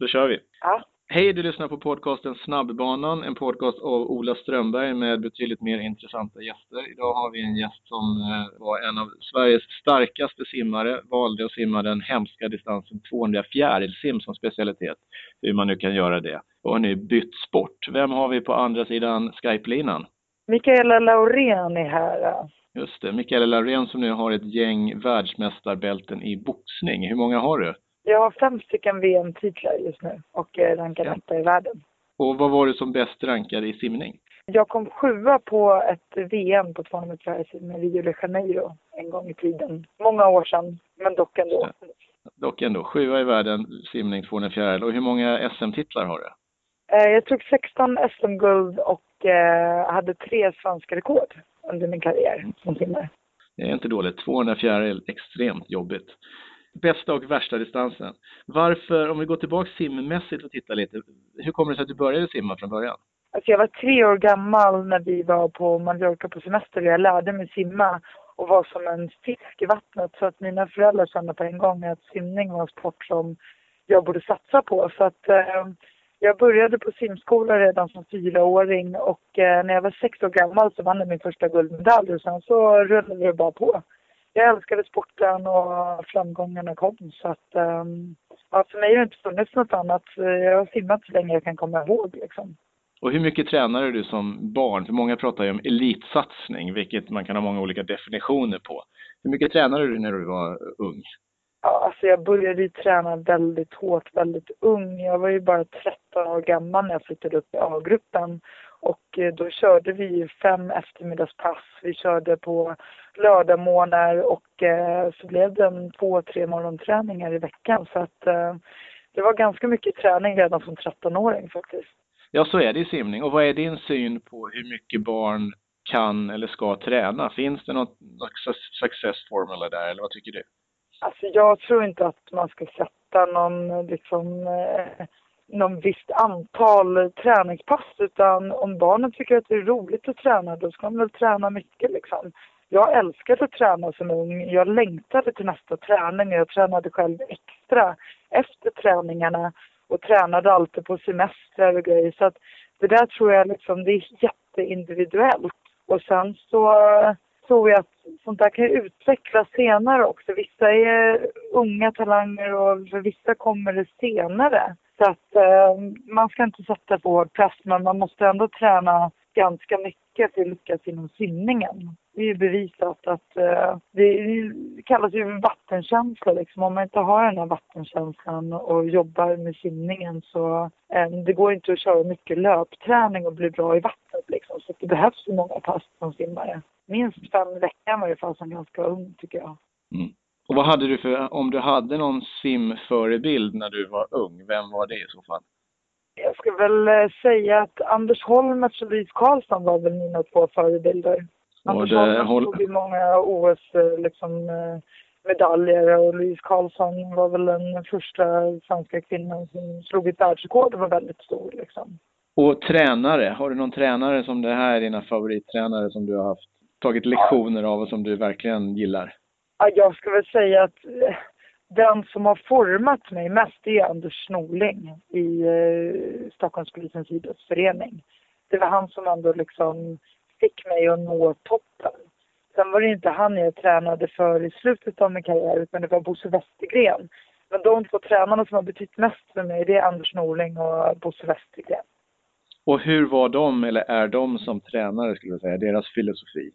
Då kör vi. Ja. Hej, du lyssnar på podcasten Snabbbanan, en podcast av Ola Strömberg med betydligt mer intressanta gäster. Idag har vi en gäst som eh, var en av Sveriges starkaste simmare, valde att simma den hemska distansen 200 fjärilsim som specialitet, hur man nu kan göra det. Och har nu bytt sport. Vem har vi på andra sidan Skype-linan? Mikaela Laurén är här. Just det, Mikaela Laurén som nu har ett gäng världsmästarbälten i boxning. Hur många har du? Jag har fem stycken VM-titlar just nu och är rankad Ja. etta i världen. Och vad var du som bäst rankad i simning? Jag kom sjua på ett VM på 200 meter i Rio de Janeiro en gång i tiden. Många år sedan, men dock ändå. Dock ändå, sjua i världen, simning 200 fjäril. Och hur många SM-titlar har du? Eh, Jag tog 16 SM-guld och eh, hade tre svenska rekord under min karriär som simmare. Det är inte dåligt. 200 fjäril, extremt jobbigt. Bästa och värsta distansen. Varför, om vi går tillbaka simmässigt och tittar lite, hur kommer det sig att du började simma från början? Alltså jag var tre år gammal när vi var på Mallorca på semester och jag lärde mig simma och var som en fisk i vattnet. Så att mina föräldrar kände på en gång att simning var en sport som jag borde satsa på. Så att eh, jag började på simskola redan som fyraåring och eh, när jag var sex år gammal så vann jag min första guldmedalj och sen så rullade det bara på. Jag älskade sporten och framgångarna kom så att um, ja, för mig har det inte funnits något annat. Jag har simmat så länge jag kan komma ihåg liksom. Och hur mycket tränade du som barn? För många pratar ju om elitsatsning, vilket man kan ha många olika definitioner på. Hur mycket tränade du när du var ung? Ja, alltså jag började ju träna väldigt hårt, väldigt ung. Jag var ju bara 13 år gammal när jag flyttade upp i A-gruppen. Och eh, då körde vi ju fem eftermiddagspass. Vi körde på lördagmorgnar och eh, så blev det en två, tre morgonträningar i veckan. Så att eh, det var ganska mycket träning redan som 13-åring faktiskt. Ja, så är det i simning. Och vad är din syn på hur mycket barn kan eller ska träna? Finns det något, något success formula där, eller vad tycker du? Alltså jag tror inte att man ska sätta någon, liksom, eh, någon visst antal träningspass utan om barnen tycker att det är roligt att träna då ska de väl träna mycket liksom. Jag älskade att träna som ung. Jag längtade till nästa träning jag tränade själv extra efter träningarna och tränade alltid på semestrar och grejer. Så att det där tror jag liksom, det är jätteindividuellt. Och sen så tror jag att sånt där kan ju utvecklas senare också. Vissa är unga talanger och för vissa kommer det senare. Så att eh, man ska inte sätta på hård press men man måste ändå träna ganska mycket för att lyckas inom simningen. Det är ju bevisat att eh, det, det kallas ju vattenkänsla liksom. Om man inte har den här vattenkänslan och jobbar med simningen så eh, det går inte att köra mycket löpträning och bli bra i vattnet liksom. Så det behövs ju många pass som simmare. Minst fem i veckan fall som ganska ung tycker jag. Mm. Och vad hade du för, om du hade någon simförebild när du var ung, vem var det i så fall? Jag ska väl eh, säga att Anders Holmertz och Louise Karlsson var väl mina två förebilder. Och Anders håll- tog ju många OS eh, liksom, eh, medaljer och Louise Karlsson var väl den första svenska kvinnan som slog ett världsrekord och var väldigt stor liksom. Och tränare, har du någon tränare som det här är dina favorittränare som du har haft, tagit lektioner av och som du verkligen gillar? Ja, jag ska väl säga att eh, den som har format mig mest är Anders Norling i eh, Stockholmspolisens idrottsförening. Det var han som ändå liksom fick mig att nå toppen. Sen var det inte han jag tränade för i slutet av min karriär utan det var Bosse Westergren. Men de två tränarna som har betytt mest för mig det är Anders Norling och Bosse Westergren. Och hur var de, eller är de som tränare skulle jag säga, deras filosofi?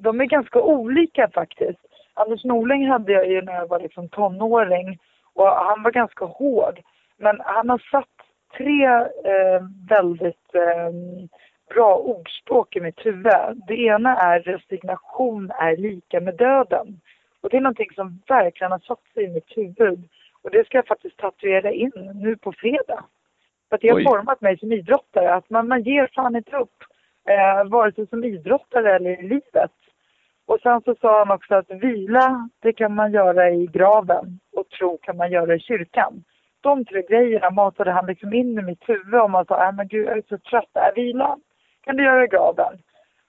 De är ganska olika faktiskt. Anders Norling hade jag ju när jag var liksom tonåring och han var ganska hård. Men han har satt tre eh, väldigt eh, bra ordspråk i mitt huvud. Det ena är resignation är lika med döden. Och det är någonting som verkligen har satt sig i mitt huvud. Och det ska jag faktiskt tatuera in nu på fredag. För att det har Oj. format mig som idrottare. Att man, man ger fan inte upp. Eh, vare sig som idrottare eller i livet. Och sen så sa han också att vila, det kan man göra i graven. Och tro kan man göra i kyrkan. De tre grejerna matade han liksom in i mitt huvud. Om att sa, äh, men gud jag är så trött. Äh, vila kan du göra i graven.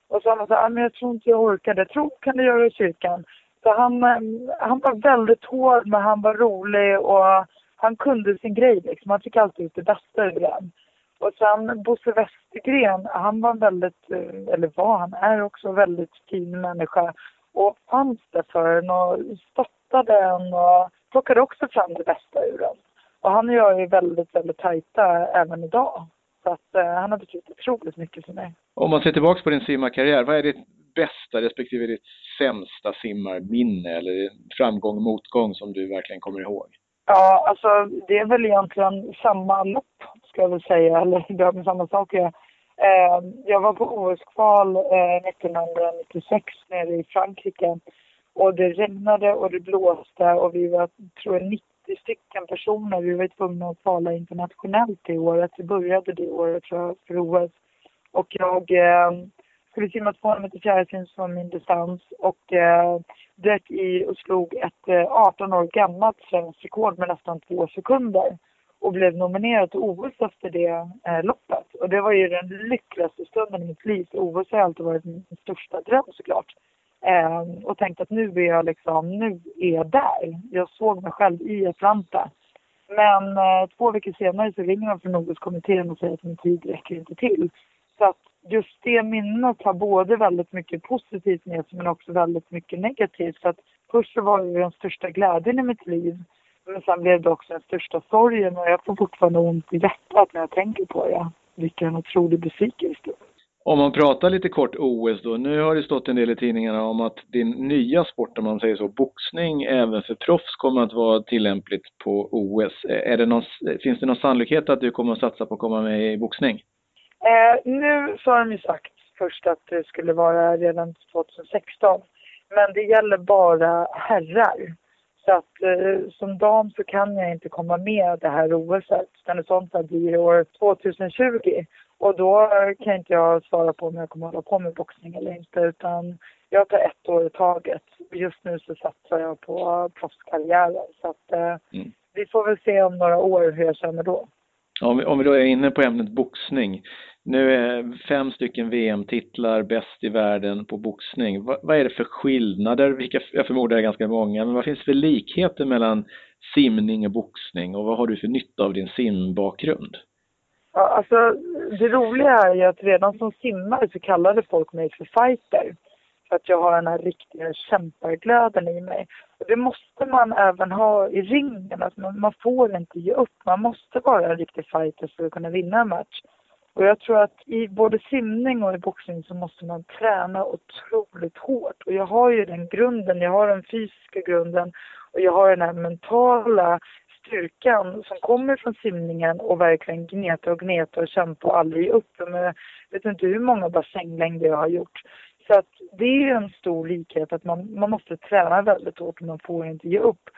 Och så han sa, äh, men jag tror inte jag orkar det. Tro kan du göra i kyrkan. Så han, ehm, han var väldigt hård men han var rolig och han kunde sin grej liksom. Han fick alltid ut det bästa ur den. Och sen Bosse Westergren, han var väldigt, eh, eller var, han är också väldigt fin människa och fanns där för en och stöttade en och plockade också fram det bästa ur en. Och han och jag är väldigt, väldigt tajta även idag. Så att eh, han har betytt otroligt mycket för mig. Om man ser tillbaka på din simmarkarriär, vad är ditt bästa respektive ditt sämsta simmarminne eller framgång och motgång som du verkligen kommer ihåg? Ja, alltså det är väl egentligen samma lopp, ska jag väl säga, eller det har med samma sak att eh, Jag var på OS-kval eh, 1996 nere i Frankrike och det regnade och det blåste och vi var, tror jag, 90 stycken personer. Vi var tvungna att kvala internationellt det året. Vi började det året tror jag, för OS. Och jag eh, skulle simma 200 meter fjärilsim som min distans och eh, dök i och slog ett eh, 18 år gammalt svenskt rekord med nästan två sekunder och blev nominerad till OS efter det eh, loppet. Och det var ju den lyckligaste stunden i mitt liv. OS har alltid varit min största dröm såklart. Eh, och tänkte att nu är jag liksom, nu är jag där. Jag såg mig själv i Atlanta. Men eh, två veckor senare så ringer de från OS-kommittén och säger att min tid räcker inte till. Så att just det minnet har både väldigt mycket positivt med sig men också väldigt mycket negativt. Så att först så var det den största glädjen i mitt liv. Men sen blev det också den största sorgen och jag får fortfarande ont i hjärtat när jag tänker på det. Vilken otrolig besvikelse. Om man pratar lite kort OS då. Nu har det stått en del i tidningarna om att din nya sport, om man säger så, boxning även för proffs kommer att vara tillämpligt på OS. Är det någon, finns det någon sannolikhet att du kommer att satsa på att komma med i boxning? Eh, nu så har de ju sagt först att det skulle vara redan 2016. Men det gäller bara herrar. Så att eh, som dam så kan jag inte komma med det här OSet. Utan sånt här blir år 2020. Och då kan inte jag svara på om jag kommer hålla på med boxning eller inte. Utan jag tar ett år i taget. Just nu så satsar jag på proffskarriären. Så att eh, mm. vi får väl se om några år hur jag känner då. Om vi, om vi då är inne på ämnet boxning. Nu är fem stycken VM-titlar bäst i världen på boxning. Vad, vad, är det för skillnader? Vilka, jag förmodar är ganska många, men vad finns det för likheter mellan simning och boxning och vad har du för nytta av din simbakgrund? Ja, alltså det roliga är ju att redan som simmare så kallade folk mig för fighter. För att jag har den här riktiga kämparglöden i mig. Det måste man även ha i ringen. Alltså man, man får inte ge upp. Man måste vara en riktig fighter för att kunna vinna en match. Och jag tror att i både simning och i boxning så måste man träna otroligt hårt. Och jag har ju den grunden, jag har den fysiska grunden och jag har den här mentala styrkan som kommer från simningen och verkligen gneta och gneta och kämpa och aldrig ge upp. Men jag vet inte hur många bassänglängder jag har gjort. Så att det är en stor likhet att man, man måste träna väldigt hårt och man får inte ge upp.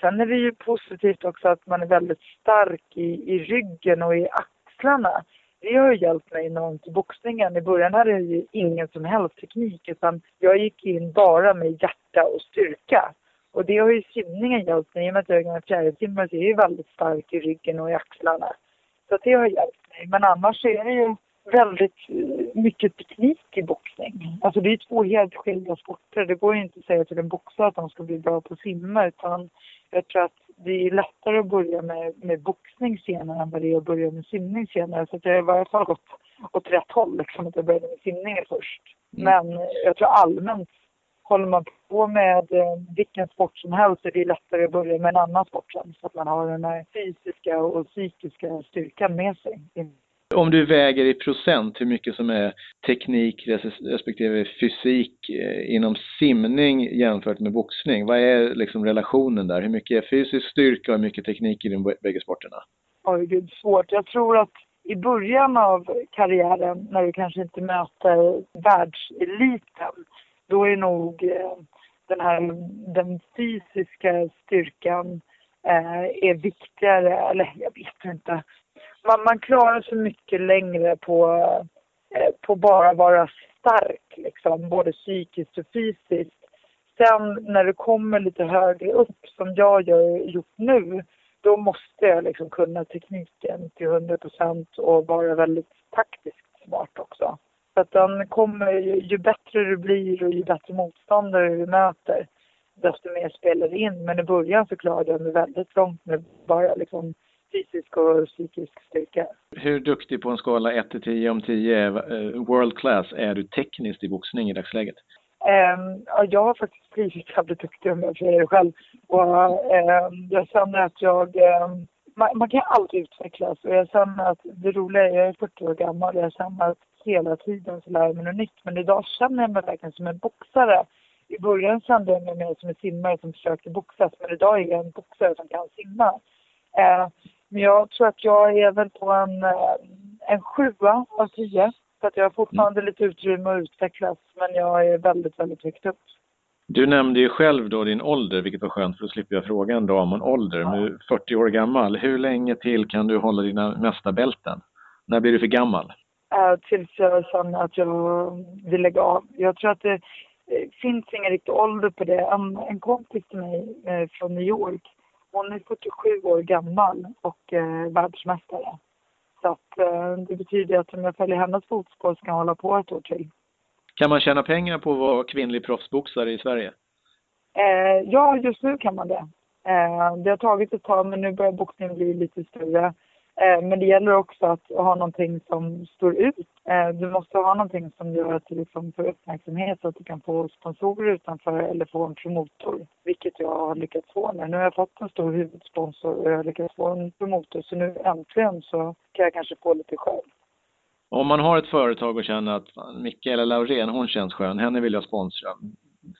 Sen är det ju positivt också att man är väldigt stark i, i ryggen och i axlarna. Det har ju hjälpt mig enormt i boxningen. I början hade jag ju ingen som helst teknik utan jag gick in bara med hjärta och styrka. Och det har ju simningen hjälpt mig. I och med att jag är gammal fjärilsimmare så är jag väldigt stark i ryggen och i axlarna. Så det har hjälpt mig. Men annars är det ju väldigt mycket teknik i boxning. Alltså det är två helt skilda sporter. Det går ju inte att säga till en boxare att de ska bli bra på att simma utan jag tror att det är lättare att börja med, med boxning senare än vad det är att börja med simning senare. Så att jag har i varje fall gått åt rätt håll liksom, att jag började med simningen först. Mm. Men jag tror allmänt håller man på med eh, vilken sport som helst är det lättare att börja med en annan sport sen. Så att man har den här fysiska och psykiska styrkan med sig. Om du väger i procent hur mycket som är teknik respektive fysik eh, inom simning jämfört med boxning, vad är liksom relationen där? Hur mycket är fysisk styrka och hur mycket teknik i de bägge sporterna? Oj, gud, svårt. Jag tror att i början av karriären, när du kanske inte möter världseliten, då är nog eh, den här den fysiska styrkan eh, är viktigare, eller jag vet inte man, man klarar sig mycket längre på, eh, på bara vara stark, liksom, både psykiskt och fysiskt. Sen när du kommer lite högre upp, som jag gör gjort nu, då måste jag liksom kunna tekniken till 100 procent och vara väldigt taktiskt smart också. Så att den kommer, ju, ju bättre du blir och ju bättre motståndare du möter, desto mer spelar det in. Men i början så klarade jag mig väldigt långt med bara liksom fysisk och psykisk styrka. Hur duktig på en skala 1 till 10 om 10 eh, world class är du tekniskt i boxning i dagsläget? Um, ja, jag har faktiskt blivit jävligt duktig om jag säger det själv. Och um, jag känner att jag... Um, man, man, kan alltid utvecklas och jag känner att det roliga är, jag är 40 år gammal och jag känner att hela tiden så lär jag mig något nytt. Men idag känner jag mig verkligen som en boxare. I början kände jag mig mer som en simmare som försökte boxas men idag är jag en boxare som kan simma. Uh, men jag tror att jag är väl på en, eh, en sjua av tio. Så att jag har fortfarande mm. lite utrymme att utvecklas, men jag är väldigt, väldigt högt upp. Du nämnde ju själv då din ålder, vilket var skönt för då slipper jag fråga en dam om ålder. Ja. Nu 40 år gammal. Hur länge till kan du hålla dina mesta bälten? När blir du för gammal? Äh, tills jag känner att jag vill lägga av. Jag tror att det finns ingen riktig ålder på det. En, en kompis till mig eh, från New York, hon är 47 år gammal och eh, världsmästare. Så att, eh, det betyder att om jag följer hennes fotspår så kan jag hålla på ett år till. Kan man tjäna pengar på att vara kvinnlig proffsboxare i Sverige? Eh, ja, just nu kan man det. Eh, det har tagit ett tag men nu börjar boxningen bli lite större. Eh, men det gäller också att ha någonting som står ut. Eh, du måste ha någonting som gör att du liksom får uppmärksamhet så att du kan få sponsorer utanför eller få en promotor. Vilket jag har lyckats få nu. Nu har jag fått en stor huvudsponsor och jag har lyckats få en promotor. Så nu äntligen så kan jag kanske få lite själv. Om man har ett företag och känner att Mikaela Laurén, hon känns skön, henne vill jag sponsra.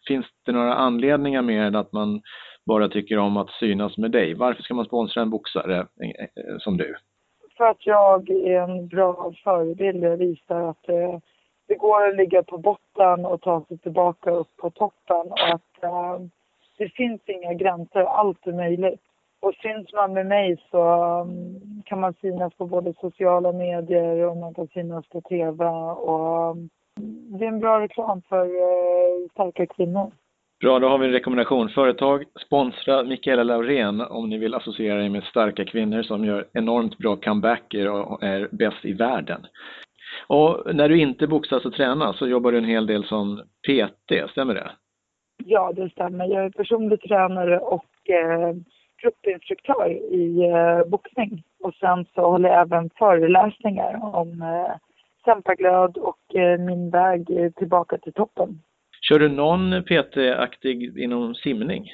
Finns det några anledningar mer än att man bara tycker om att synas med dig? Varför ska man sponsra en boxare eh, som du? För att jag är en bra förebild. Jag visar att det, det går att ligga på botten och ta sig tillbaka upp på toppen och att eh, det finns inga gränser, allt är möjligt. Och syns man med mig så um, kan man synas på både sociala medier och man kan synas på TV och um, det är en bra reklam för uh, starka kvinnor. Bra, då har vi en rekommendation. Företag, sponsra Mikaela Laurén om ni vill associera er med starka kvinnor som gör enormt bra comebacker och är bäst i världen. Och när du inte boxas och tränar så jobbar du en hel del som PT, stämmer det? Ja, det stämmer. Jag är personlig tränare och eh, gruppinstruktör i eh, boxning. Och sen så håller jag även föreläsningar om eh, Sempaglöd och eh, min väg tillbaka till toppen. Kör du någon PT-aktig inom simning?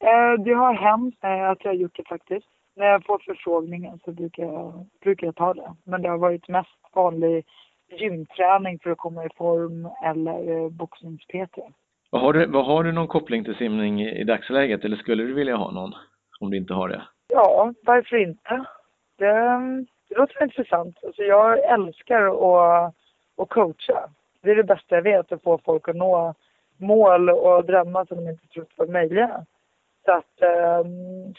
Eh, det har hänt eh, att jag har gjort det faktiskt. När jag får förfrågningen så brukar jag, brukar jag ta det. Men det har varit mest vanlig gymträning för att komma i form eller eh, boxnings-PT. Har, du, har du någon koppling till simning i dagsläget eller skulle du vilja ha någon om du inte har det? Ja, varför inte? Det, det låter intressant. Alltså jag älskar att, att coacha. Det är det bästa jag vet, att få folk att nå mål och drömmar som de inte trott var möjliga. Så att eh,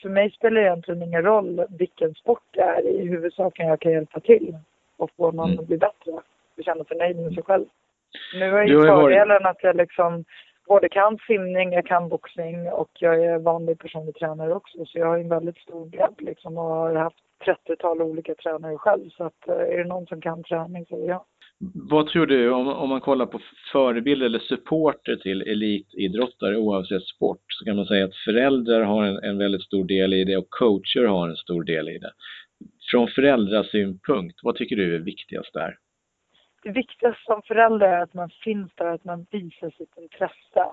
för mig spelar det egentligen ingen roll vilken sport det är. I huvudsaken jag kan hjälpa till och få någon mm. att bli bättre och känna sig nöjd med sig själv. Nu har jag ju fördelen att jag liksom både kan simning, jag kan boxning och jag är vanlig personlig tränare också. Så jag har en väldigt stor bredd liksom och har haft 30-tal olika tränare själv. Så att eh, är det någon som kan träning så är det jag. Vad tror du, om, om man kollar på förebilder eller supporter till elitidrottare oavsett sport, så kan man säga att föräldrar har en, en väldigt stor del i det och coacher har en stor del i det. Från föräldrasynpunkt, vad tycker du är viktigast där? Det viktigaste som förälder är att man finns där, att man visar sitt intresse.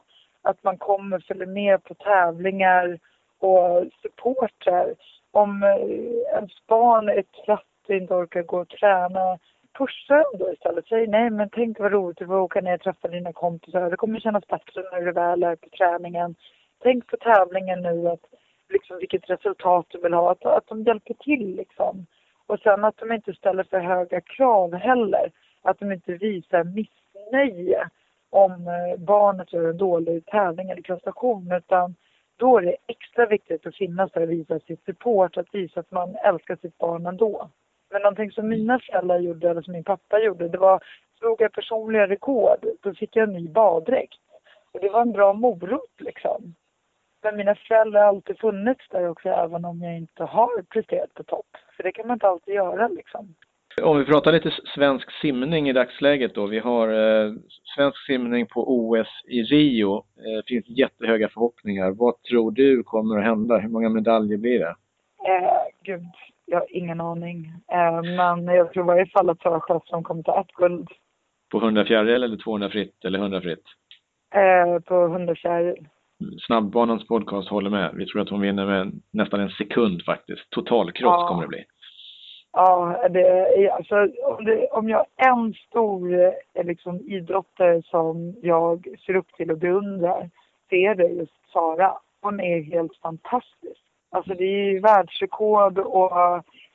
Att man kommer, följer med på tävlingar och supportar. Om eh, ens barn är trött och inte orkar gå och träna, pusha dem då istället. Säg nej men tänk vad roligt det var att åka ner och träffa dina kompisar. Det kommer kännas bättre när du väl är på träningen. Tänk på tävlingen nu, att, liksom, vilket resultat du vill ha. Att, att de hjälper till liksom. Och sen att de inte ställer för höga krav heller. Att de inte visar missnöje om eh, barnet gör en dålig tävling eller prestation. Utan då är det extra viktigt att finnas där och visa sitt support, att visa att man älskar sitt barn ändå. Men någonting som mina föräldrar gjorde, eller som min pappa gjorde, det var slog jag personliga rekord, då fick jag en ny baddräkt. Och det var en bra morot liksom. Men mina föräldrar har alltid funnits där också, även om jag inte har presterat på topp. För det kan man inte alltid göra liksom. Om vi pratar lite svensk simning i dagsläget då. Vi har eh, svensk simning på OS i Rio. Det eh, finns jättehöga förhoppningar. Vad tror du kommer att hända? Hur många medaljer blir det? Eh, gud, jag har ingen aning. Eh, men jag tror i varje fall att Sara Sjöström kommer ta ett guld. På 100 fjäril eller 200 fritt eller 100 fritt? Eh, på 100 fjäril. Snabbbanans podcast håller med. Vi tror att hon vinner med nästan en sekund faktiskt. Totalkross ja. kommer det bli. Ja, det är, alltså, om, det, om jag har en stor eh, liksom, idrottare som jag ser upp till och beundrar så är det just Sara. Hon är helt fantastisk. Alltså det är ju världsrekord och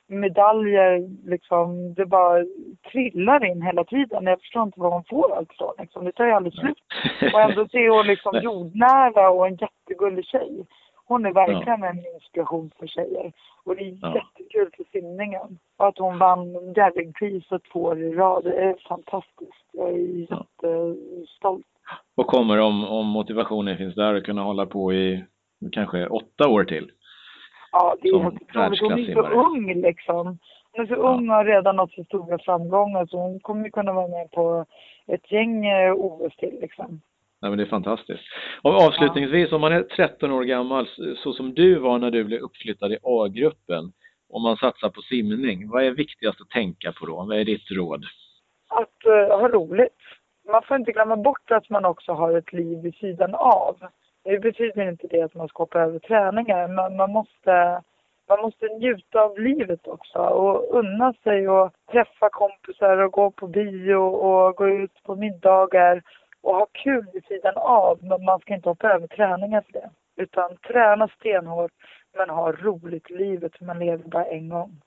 medaljer liksom, det bara trillar in hela tiden. Jag förstår inte var hon får allt ifrån liksom. Det tar ju aldrig slut. Och ändå så är hon liksom jordnära och en jättegullig tjej. Hon är verkligen ja. en inspiration för tjejer. Och det är ja. jättekul för simningen. Och att hon vann Jerringpriset två år i rad, det är fantastiskt. Jag är jättestolt. Och kommer om, om motivationen finns där att kunna hålla på i kanske åtta år till? Ja, det är helt otroligt. Hon är så ung liksom. Hon är så ung och har redan nått så stora framgångar så hon kommer ju kunna vara med på ett gäng eh, OS till liksom. Nej, men det är fantastiskt. Och avslutningsvis, ja. om man är 13 år gammal, så som du var när du blev uppflyttad i A-gruppen, om man satsar på simning, vad är viktigast att tänka på då? Vad är ditt råd? Att uh, ha roligt. Man får inte glömma bort att man också har ett liv vid sidan av. Det betyder inte det att man ska hoppa över träningar, men man måste, man måste njuta av livet också och unna sig och träffa kompisar och gå på bio och gå ut på middagar och ha kul vid sidan av. Men man ska inte hoppa över träningar för det. Utan träna stenhårt men ha roligt i livet för man lever bara en gång.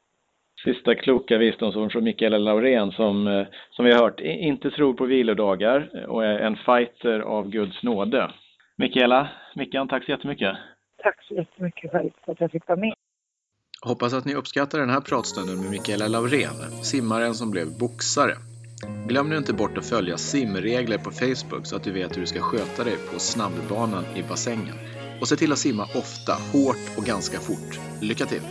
Sista kloka visdomsord från Mikaela Laurén som, eh, som vi har hört inte tror på vilodagar och är en fighter av Guds nåde. Mikaela, Mickan, tack så jättemycket. Tack så jättemycket själv för att jag fick vara med. Hoppas att ni uppskattar den här pratstunden med Mikaela Laurén, simmaren som blev boxare. Glöm nu inte bort att följa simregler på Facebook så att du vet hur du ska sköta dig på snabbbanan i bassängen. Och se till att simma ofta, hårt och ganska fort. Lycka till!